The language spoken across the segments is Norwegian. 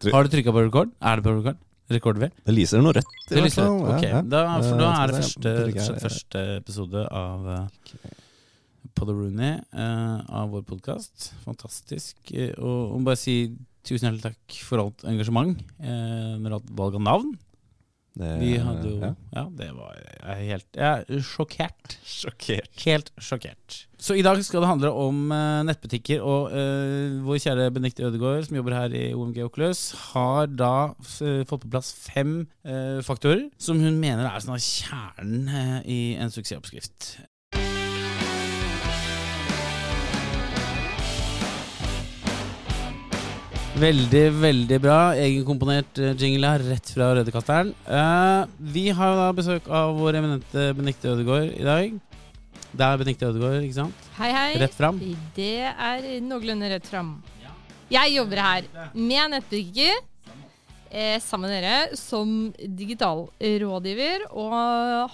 tror- Har du trykka på rekord? Er det på rekord? Rekorder vi? Det lyser noe rødt. Det lyser rødt. Ok, Ja, ja. Da, for da Eh, er det første, jeg- første episode av uh, Pod Rooney eh, av vår podkast. Fantastisk. Eh, og og bare si tusen hjertelig takk for alt engasjement eh, når det gjaldt valg av navn. Det- Vi hadde jo ja. Ja, det var jeg helt Jeg er sjokkert. Sjokkert. Helt sjokkert. Så i dag skal det handle om uh, nettbutikker, og uh, vår kjære Benedicte Ødegaard, som jobber her i OMG Oculus, har da fått på plass fem uh, faktorer som hun mener er sånn kjernen eh, i en suksessoppskrift. Veldig, veldig bra. Egenkomponert eh, jingle her, rett fra Rødekasteren. Uh, vi har da besøk av vår eminente Benedicte Ødegaard i dag. Det er Benedicte Ødegaard, ikke sant? Hei, hei. Rett fram. Det er noenlunde rett fram. Jeg jobber her med nettbutikker eh, sammen med dere som digital rådgiver og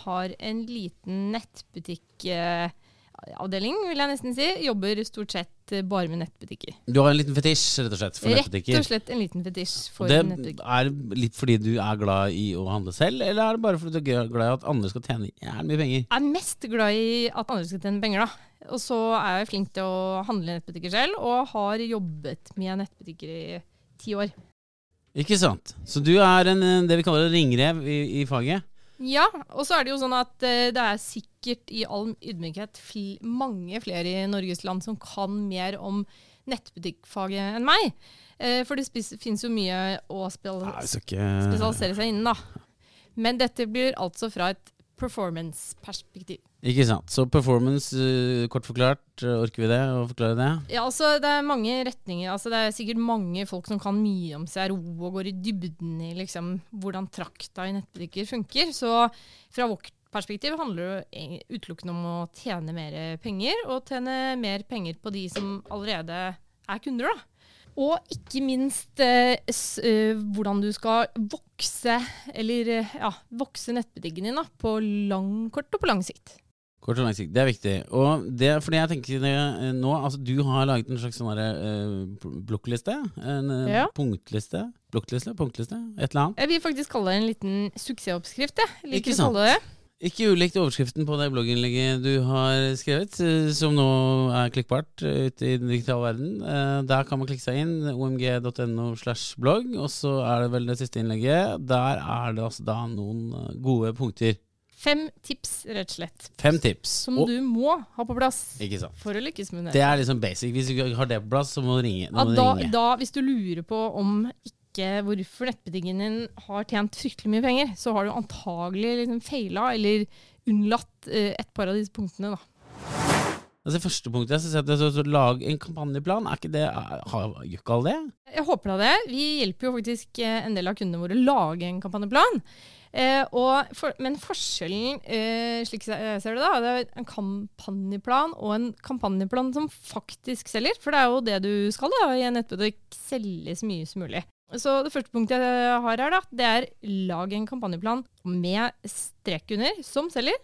har en liten nettbutikkavdeling, vil jeg nesten si. Jobber stort sett eh, bare med nettbutikker. Du har en liten fetisj, rett og slett, for Rett nettbutikker. og slett en liten fetisj for det nettbutikker. er litt fordi du er glad i å handle selv, eller er det bare fordi du er glad i at andre skal tjene jævlig mye penger? Jeg er mest glad i at andre skal tjene penger, da. Og så er jeg flink til å handle i nettbutikker selv, og har jobbet med nettbutikker i ti år. Ikke sant? Så du er en, det vi kaller en ringrev i, i faget? Ja, og så er det jo sånn at eh, det er sikkert i all ydmykhet fl mange flere i Norges land som kan mer om nettbutikkfaget enn meg. Eh, for det fins jo mye å spesialisere seg innen, da. Men dette blir altså fra et performance-perspektiv. Ikke sant. Så performance, eh, kort forklart, eh, orker vi det å forklare det? Ja, altså Det er mange retninger. altså Det er sikkert mange folk som kan mye om CRO og går i dybden i liksom hvordan trakta i nettbutikker funker. Så fra vårt perspektiv handler det utelukkende om å tjene mer penger, og tjene mer penger på de som allerede er kunder. da. Og ikke minst eh, s, eh, hvordan du skal vokse, eller eh, ja, vokse nettbutikken din da, på lang, kort og på lang sikt. Kort og lang sikt, det er viktig. Og det, fordi jeg tenker det eh, nå, altså Du har laget en slags sånn eh, blokkliste? En Ja. punktliste? Blokkliste? Punktliste? Et eller annet? Jeg vil faktisk kalle det en liten suksessoppskrift. Jeg liker å kalle det. Ikke ulikt overskriften på det blogginnlegget du har skrevet, eh, som nå er klikkbart eh, ute i den digitale verden. Eh, Der kan man klikke seg inn, omg.no slash blogg, og så er det vel det siste innlegget. Der er det altså da noen gode punkter. Fem tips, rett og slett, Fem tips. som Og- du må ha på plass Ikke sant. for å lykkes med det. Det er liksom basic. Hvis du ikke har det på plass, så må du ringe. Må ja, da, ringe. da, hvis du lurer på om ikke hvorfor nettbutikken din har tjent fryktelig mye penger, så har du antagelig liksom feila eller unnlatt eh, et par av disse punktene. da. Altså, første punktet jeg det er å lage en kampanjeplan. Er ikke det, har, gjør ikke alle det? Jeg håper da det. Vi hjelper jo faktisk eh, en del av kundene våre å lage en kampanjeplan. Eh, og for, men forskjellen, eh, slik jeg ser det, da, det er en kampanjeplan og en kampanjeplan som faktisk selger. For det er jo det du skal da, i en nettbutikk. Selge så mye som mulig. Så det første punktet jeg har her, da, det er lag en kampanjeplan med strek under, som selger.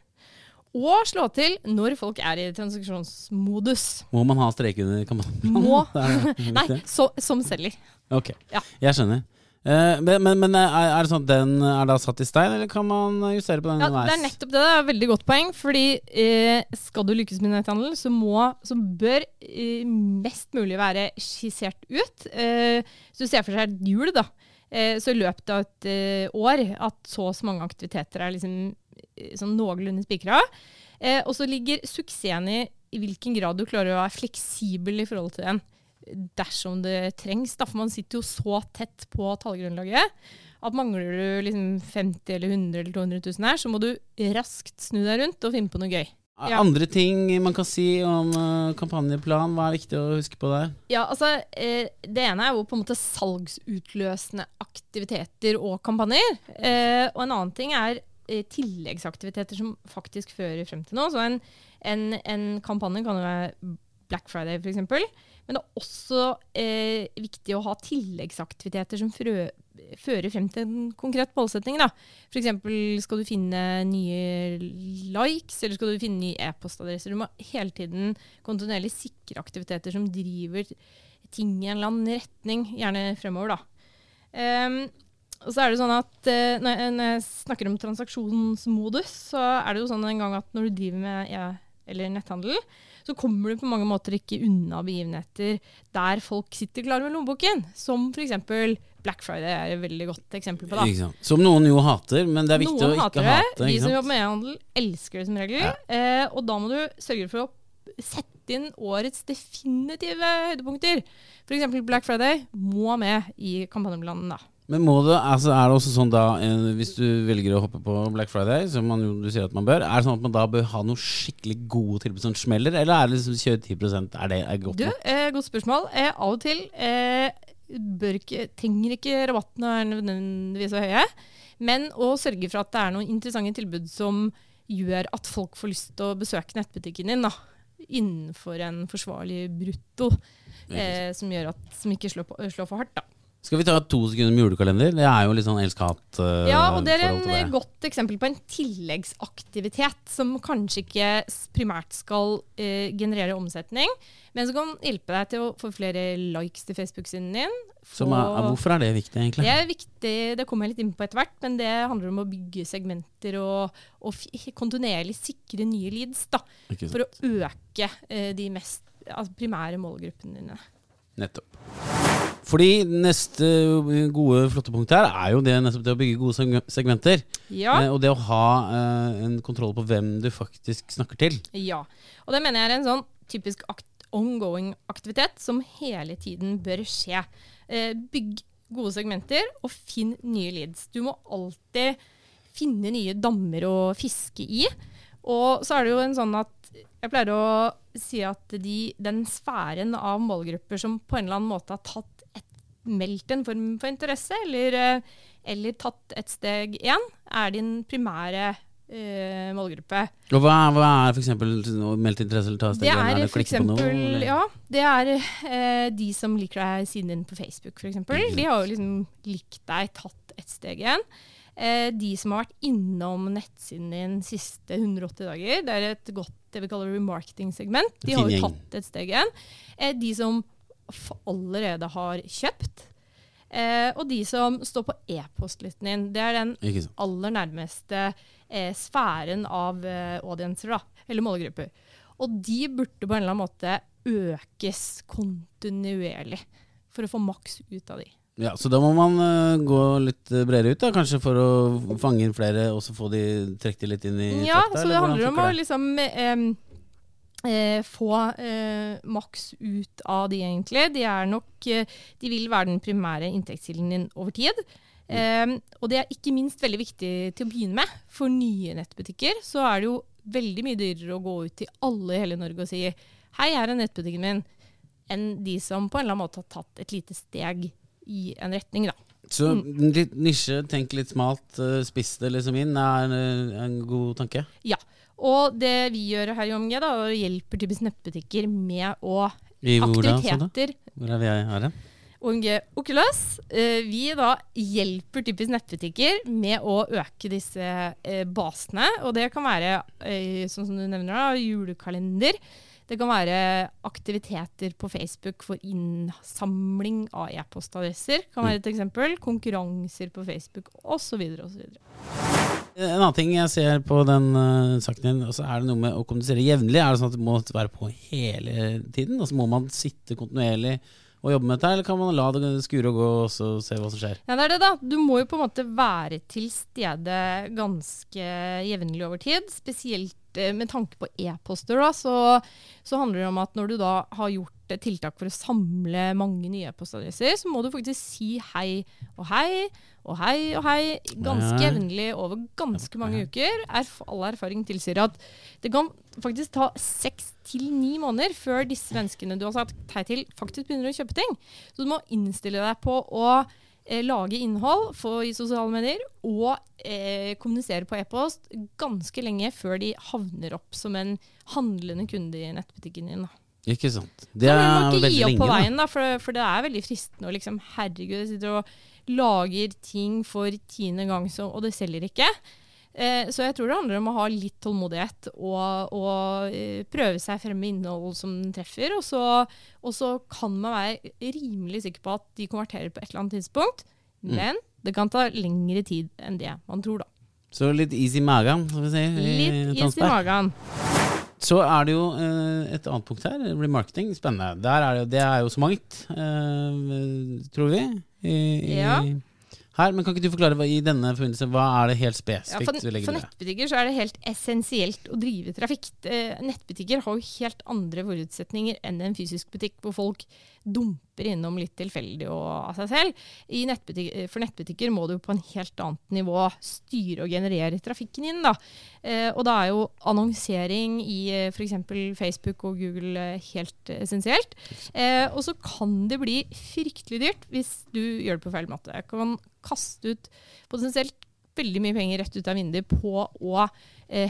Og slå til når folk er i transaksjonsmodus. Må man ha strek under kampanjeplanen? Må. Nei, så, som selger. Ok, Ja. jeg skjønner. Eh, men men, men er, det sånn at den er da satt i stein, eller kan man justere på den Ja, det er nettopp det. Det er et veldig godt poeng. Fordi eh, skal du lykkes med netthandel, så, må, så bør eh, mest mulig være skissert ut. Eh, så du ser for seg et hjul, da. Eh, så i løpet av et eh, år at så og så mange aktiviteter er liksom eh, sånn noenlunde spikra. Eh, og så ligger suksessen i i hvilken grad du klarer å være fleksibel i forhold til den dersom det trengs. Da, for man sitter jo så tett på tallgrunnlaget at mangler du liksom 50 eller 100 eller 200 000 her, så må du raskt snu deg rundt og finne på noe gøy. Ja. Andre ting man kan si om eh, kampanjeplan, hva er viktig å huske på der? Ja, altså, eh, Det ene er jo på en måte salgsutløsende aktiviteter og kampanjer. Eh, og en annen ting er tilleggsaktiviteter som faktisk fører frem til noe. Så en, en, en kampanje kan jo være Black Friday, f.eks. Men det er også eh, viktig å ha tilleggsaktiviteter som frø, fører frem til en konkret målsetting. F.eks. skal du finne nye likes, eller skal du finne nye e-postadresser. Du må hele tiden kontinuerlig sikre aktiviteter som driver ting i en eller annen retning, gjerne fremover. da. Um, og så er det sånn at uh, når, jeg, når jeg snakker om transaksjonsmodus, så er det jo sånn en gang at når du driver med ja, eller netthandel, så kommer du på mange måter ikke unna begivenheter der folk sitter klare med lommeboken. Som f.eks. Black Friday er et veldig godt eksempel på. da. Som noen jo hater, men det er viktig Noen å ikke hater det. hate. De som jobber med e-handel, elsker det som regel. Ja. Eh, og da må du sørge for å sette inn årets definitive høydepunkter. F.eks. Black Friday må med i kampanjeplanen. da. Men må det, altså er det også sånn da, hvis du velger å hoppe på Black Friday, som man du sier at man bør, er det sånn at man da bør ha noe skikkelig gode tilbud som smeller, eller er det liksom kjøre 10% Er det er godt Du, nok? eh, godt spørsmål. Eh, av og til eh, ikke, trenger ikke rabattene være nødvendigvis så høye, men å sørge for at det er noen interessante tilbud som gjør at folk får lyst til å besøke nettbutikken din da, innenfor en forsvarlig brutto, eh, som gjør at som ikke slår, på, slår for hardt. da. Skal vi ta to sekunder med julekalender? Det er jo litt sånn elsk-hat. Uh, Ja, og det er en eh, godt eksempel på en tilleggsaktivitet som kanskje ikke primært skal uh, generere omsetning, men som kan hjelpe deg til å få flere likes til Facebook-siden din. Som er, hvorfor er det viktig, egentlig? det er viktig, det kommer jeg litt inn på etter hvert, men det handler om å bygge segmenter og, og kontinuerlig sikre nye leads da, for å øke uh, de mest altså primære målgruppene dine. Nettopp. Fordi neste gode, flotte punkt her er jo det, det å bygge gode segmenter. Ja, Eh, og det å ha eh, en kontroll på hvem du faktisk snakker til. ja. Og det mener jeg er en sånn typisk akt ongoing aktivitet som hele tiden bør skje. Eh, bygg gode segmenter og finn nye leads. Du må alltid finne nye dammer å fiske i. Og så er det jo en sånn at jeg pleier å si at de, den sfæren av målgrupper som på en eller annen måte har tatt et, meldt en form for interesse, eller, eh, eller tatt et steg igjen, er din primære eh, målgruppe. Og hva, hva er f.eks. meldt interesse eller ta steg? er det for på noe? Ja, det er eh, de som liker deg siden din på Facebook, f.eks. De har jo liksom likt deg, tatt et steg igjen. Eh, de som har vært innom nettsiden din siste 180 dager, det er et godt det vi kaller remarketing-segment. De har jo tatt et steg igjen. Eh, de som allerede har kjøpt. Eh, og de som står på e-postlisten din. Det er den aller nærmeste eh, sfæren av audiencer, da, eller målgrupper. Og de burde på en eller annen måte økes kontinuerlig for å få maks ut av de. Ja, Så da må man uh, gå litt eh, bredere ut, da, kanskje for å fange inn flere, og så få de trukket litt inn i Ja, trakta, så det handler om å liksom em, eh, få eh, maks ut av de, egentlig. De er nok eh, De vil være den primære inntektskilden din over tid. Em, og det er ikke minst veldig viktig til å begynne med. For nye nettbutikker så er det jo veldig mye dyrere å gå ut til alle i hele Norge og si hei, her er nettbutikken min, enn de som på en eller annen måte har tatt et lite steg i en retning, da. Så Mm. litt nisje, tenk litt smalt, eh, spiss det liksom inn, er eh, en god tanke. Ja. Og det vi gjør her i OMG, da, hjelper typisk nettbutikker med å I aktiviteter. Hvor er vi her? OMG Oculus. Eh, vi da hjelper typisk nettbutikker med å øke disse basene. Og det kan være, sånn som du nevner, da, julekalender. Det kan være aktiviteter på Facebook for innsamling av e-postadresser. Kan være et eksempel. Konkurranser på Facebook osv. osv. En annen ting jeg ser på den uh, saken din, og så er det noe med å kommunisere jevnlig. Er det sånn at det må være på hele tiden? Altså Må man sitte kontinuerlig og jobbe med dette, eller kan man la det skure og gå og så se hva som skjer? Ja, det er det, da. Du må jo på en måte være til stede ganske jevnlig over tid. Spesielt eh, med tanke på e-poster, så, så handler det om at når du da har gjort et tiltak for å samle mange nye e-postadresser, så må du faktisk si hei og hei og hei og hei ganske jevnlig over ganske mange uker. Erf all erfaring tilsier at det kan faktisk ta seks til ni måneder før disse menneskene du har sagt hei til, faktisk begynner å kjøpe ting. Så du må innstille deg på å eh, lage innhold for, i sosiale medier og eh, kommunisere på e-post ganske lenge før de havner opp som en handlende kunde i nettbutikken din. Da. Ikke sant. Det Så du må er ikke gi veldig opp lenge. på veien, da, for, for det er veldig fristende å liksom Herregud, jeg sitter og lager ting for tiende gang, så, og det selger ikke. Eh, så jeg tror det handler om å ha litt tålmodighet og, og eh, prøve seg frem med innhold som den treffer. Og så, og så kan man være rimelig sikker på at de konverterer på et eller annet tidspunkt. Mm. Men det kan ta lengre tid enn det man tror, da. Så litt is i magen, som vi sier. i Litt is i magen. Så er det jo eh, et annet punkt her, remarketing. Spennende. Der er det, det er jo så mangt, tror vi. I, i, Ja. Her, men Kan ikke du forklare hva, i denne forbindelse, hva er det helt Ja, spesifikt for, du legger for i det? nettbutikker så er det helt essensielt å drive trafikk. Eh, Nettbutikker har jo helt andre forutsetninger enn en fysisk butikk, hvor folk dumper innom litt tilfeldig og av seg selv. I nettbutik eh, for nettbutikker må du på en helt annet nivå styre og generere trafikken inn. Da. Eh, og da er jo annonsering i eh, f.eks. Facebook og Google eh, helt eh, essensielt. Eh, og så kan det bli fryktelig dyrt hvis du gjør det på feil måte. Kan kan kaste ut potensielt veldig mye penger rett ut av vinduet på å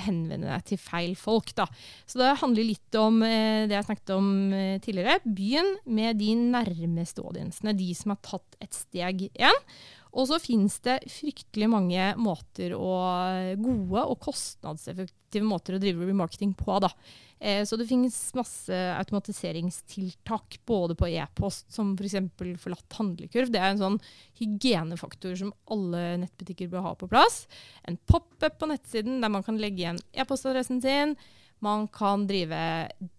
henvende deg til feil folk. Da. Så det handler litt om eh, det jeg snakket om eh, tidligere. Begynn med de nærmeste audiensene, de som har tatt et steg igjen. Og så finnes det fryktelig mange måter å, gode og kostnadseffektive måter å drive remarketing på. Da. Eh, så det finnes masse automatiseringstiltak både på e-post, som f.eks. For forlatt handlekurv. Det er en sånn hygienefaktor som alle nettbutikker bør ha på plass. En pop-up på nettsiden der man kan legge igjen e-postadressen sin. Man kan drive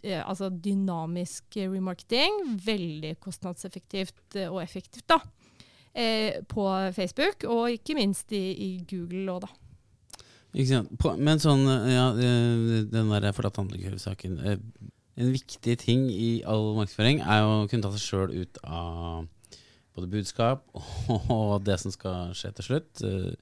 eh, altså dynamisk remarketing. Veldig kostnadseffektivt eh, og effektivt, da. Eh, på Facebook, og ikke minst i, i Google òg, da. Men sånn, ja, eh, den der forlatt handlekurv-saken eh, En viktig ting i all markedsføring er å kunne ta seg sjøl ut av både budskap og det som skal skje til slutt, eh,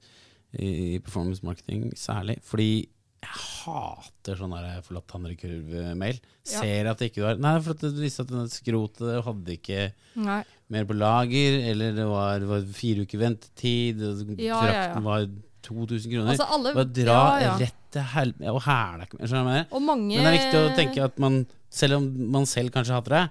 i performance marketing særlig. Fordi jeg hater sånn der forlatt handlekurv-mail. Ja. Ser at det ikke var Nei, for at det viste at den skrotet hadde ikke Nei. mer på lager, eller det var, var fire uker ventetid, og Ja, ja, ja. var 2000 kroner. Altså alle, Bare dra ja, ja. rett til helvete og hæla ikke mer. Men det er viktig å tenke at man, selv om man selv kanskje hater det,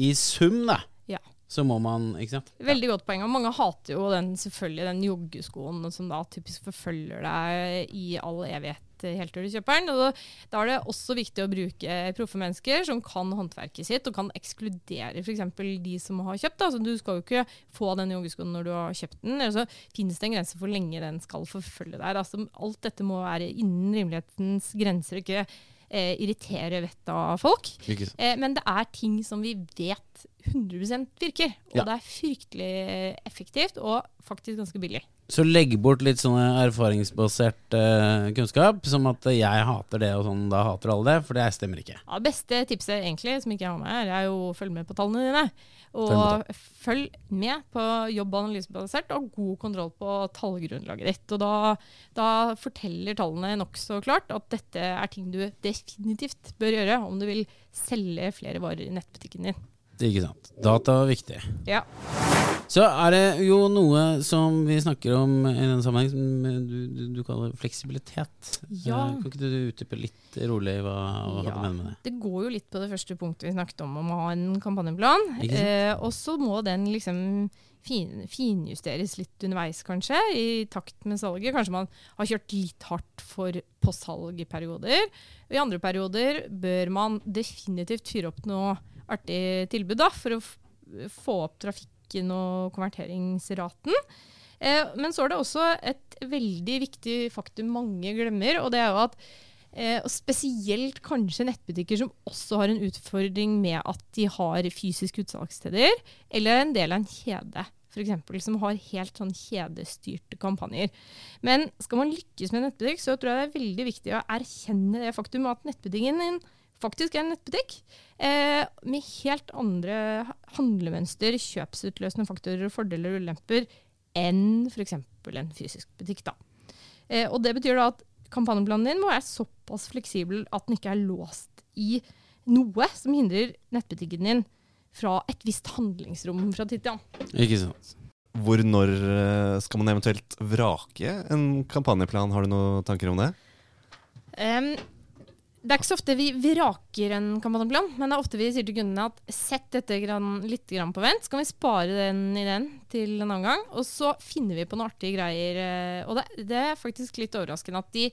i sum, da, Ja. så må man Ikke sant? Veldig godt poeng. Og mange hater jo den, selvfølgelig den joggeskoen som da typisk forfølger deg i all evighet eh, helt til du kjøper den. Og da, da er det også viktig å bruke proffe mennesker som kan håndverket sitt, og kan ekskludere f.eks. de som har kjøpt. Altså, du skal jo ikke få den joggeskoen når du har kjøpt den. Eller så finnes det en grense for hvor lenge den skal forfølge deg. Altså, alt dette må være innen rimelighetens grenser, ikke eh, irritere vettet av folk. Eh, men det er ting som vi vet 100% virker. Og Ja. det er fryktelig effektivt og faktisk ganske billig. Så legg bort litt sånn erfaringsbasert uh, kunnskap, som at jeg hater det, og sånn, da hater alle det, for det stemmer ikke. Ja, beste tipset egentlig, som ikke jeg har med her, er jo å følge med på tallene dine. Følg med, følg med på jobb- og analysebasert og god kontroll på tallgrunnlaget ditt. Og da, da forteller tallene nokså klart at dette er ting du definitivt bør gjøre om du vil selge flere varer i nettbutikken din. Ikke sant. Data er viktig. Ja. Så er det jo noe som vi snakker om i denne sammenheng, som du, du, du kaller fleksibilitet. Ja. Eh, Kan ikke du utdype litt rolig hva, hva Ja. du mener med det? Det går jo litt på det første punktet vi snakket om, om å ha en kampanjeplan. Eh, og så må den liksom fin, finjusteres litt underveis, kanskje, i takt med salget. Kanskje man har kjørt litt hardt for på salg i perioder. Og I andre perioder bør man definitivt fyre opp noe artig tilbud da, for å få opp trafikken og konverteringsraten. Eh, men så er det også et veldig viktig faktum mange glemmer, og det er jo at Eh, spesielt kanskje nettbutikker som også har en utfordring med at de har fysiske utsalgssteder, eller er en del av en kjede, f.eks., som har helt sånn kjedestyrte kampanjer. Men skal man lykkes med nettbutikk, så tror jeg det er veldig viktig å erkjenne det faktum at nettbutikken din faktisk en nettbutikk, eh, med helt andre handlemønster, kjøpsutløsende faktorer fordeler og ulemper enn f.eks. en fysisk butikk. Da. Eh, og det betyr da at kampanjeplanen din må være såpass fleksibel at den ikke er låst i noe som hindrer nettbutikken din fra et visst handlingsrom fra tid til annen. Ikke sant. Hvor når eh, skal man eventuelt vrake en kampanjeplan? Har du noen tanker om det? Em, det er ikke så ofte vi vraker en kampanjeplan, men det er ofte vi sier til kundene at sett dette grann, litt grann på vent, så kan vi spare den ideen til en annen gang. Og så finner vi på noen artige greier. eh, Og det, det er faktisk litt overraskende at de,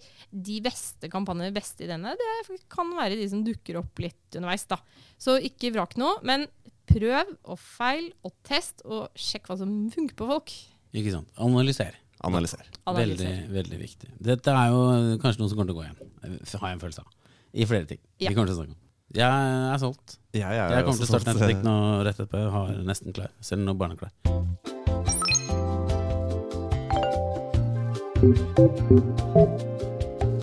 de beste kampanjene, de beste ideene, det kan være de som dukker opp litt underveis. da. Så ikke vrak noe, men prøv og feil og test, og sjekk hva som funker på folk. Ikke sant. Analyser. Analyser. Veldig, veldig viktig. Dette er jo kanskje noe som kommer til å gå igjen, har jeg en følelse av. I flere ting. Ja. Vi kommer til å snakke om. Jeg er solgt. Jeg, er Jeg kommer til å starte en butikk nå rett etterpå. Jeg har nesten klær. Selv noen barna klar.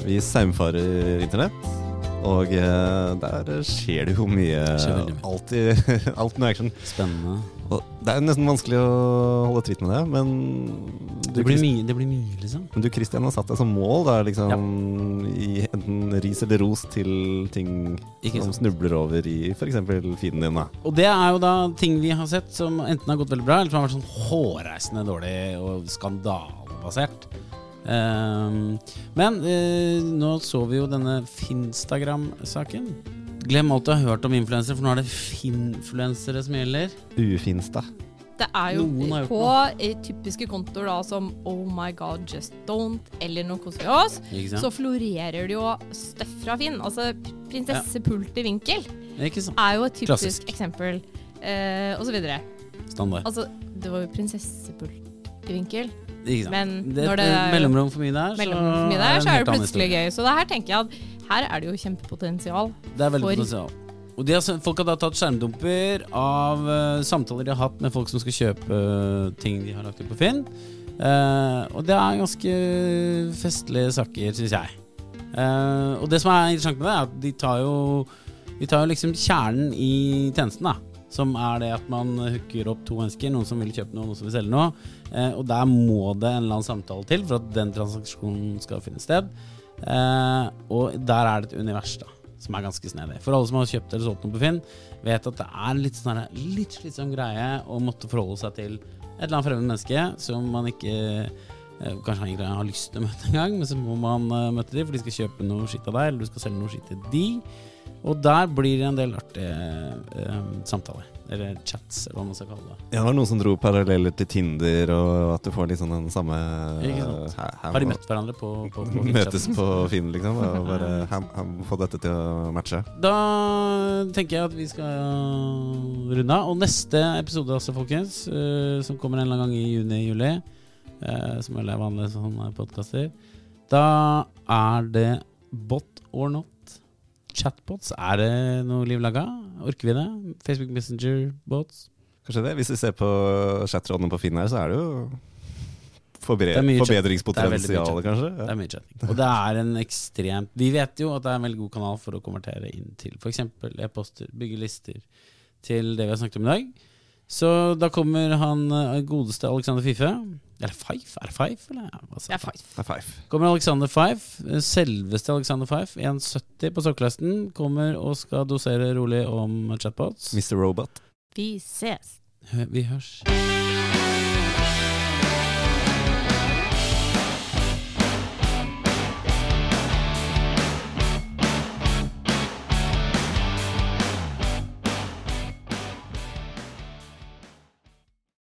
Vi saumfarer internett, og eh, der skjer det jo mye. Mye. Alltid, alt med action. Spennende. Og det er nesten vanskelig å holde tritt med det, men du, Det blir mye, det blir mye liksom. men du Christian har satt deg som mål, da, liksom, i enten ris eller ros til ting som snubler over i f.eks. feeden din. da. Og det er jo da ting vi har sett som enten har gått veldig bra, eller som har vært sånn hårreisende dårlig og skandalebasert. Um, men uh, nå så vi jo denne Finstagram-saken. Glem alt du har hørt om influensere, for nå er det finfluensere som gjelder. Ufinsta. Det er jo Noen på typiske kontoer da som Oh my god, just don't, eller noe kos oss, så florerer det jo støff fra Finn. Altså prinsessepult i vinkel er jo et typisk Klassisk. eksempel, eh, og så videre. Standard. Altså, det var jo prinsessepult i vinkel. Men det, når det er mellomrom for mye der, så, mye der, så er det plutselig gøy. Så det her tenker jeg at her er det jo kjempepotensial. Det er veldig for- potensial. Og har, folk har da tatt skjermdumper av uh, samtaler de har hatt med folk som skal kjøpe eh, ting de har lagt ut på Finn. Uh, og det er ganske festlige saker, syns jeg. Uh, og det som er interessant med det, er at de tar jo De tar jo liksom kjernen i tjenesten, da. Som er det at man hooker opp to mennesker, noen som vil kjøpe noe, noen som vil selge noe. Eh, og der må det en eller annen samtale til for at den transaksjonen skal finne sted. Og der er det et univers, da som er ganske snedig. For alle som har kjøpt eller solgt noe på Finn, vet at det er litt, sånn litt slitsom greie å måtte forholde seg til et eller annet fremmed menneske som man ikke Kanskje kanskje ikke har lyst til å møte en gang, men så må man eh, møte dem, for de skal kjøpe noe skitt av deg, eller du skal selge noe skitt til de. Og der blir det en del artige eh, samtaler. Eller chats, eller hva man skal kalle det. Ja, det var noen som dro paralleller til Tinder, og at du får liksom den samme her Har de møtt hverandre på, på, på Møtes på Finn, liksom. Og bare få dette til å matche. Da tenker jeg at vi skal runde av. Og neste episode, altså, folkens, eh, som kommer en eller annen gang i juni-juli, uh, som vel er vanlige sånne podkaster, da er det bot or not. Chatbots. Er det noe liv laga? Orker vi det? Facebook Messenger-bots? Kanskje det. Hvis vi ser på chatrådene på Finn her, så er det jo forbre Det forbedringspotensial, Det er kanskje. Det er mye chatting. Og det er en ekstremt Vi vet jo at det er en veldig god kanal for å konvertere inn til f.eks. e-poster, bygge lister, til det vi har snakket om i dag. Så da kommer han eh, godeste Alexander Fife. Eller Fife? Er det Fife, eller? Hva sa Det er jeg? Det er five. Kommer Alexander Fife, eh, selveste Alexander Fife, 1,70 på sokkelesten, kommer og skal dosere rolig om chatbots. Mr. Robot. Vi ses. Hø- Vi hørs.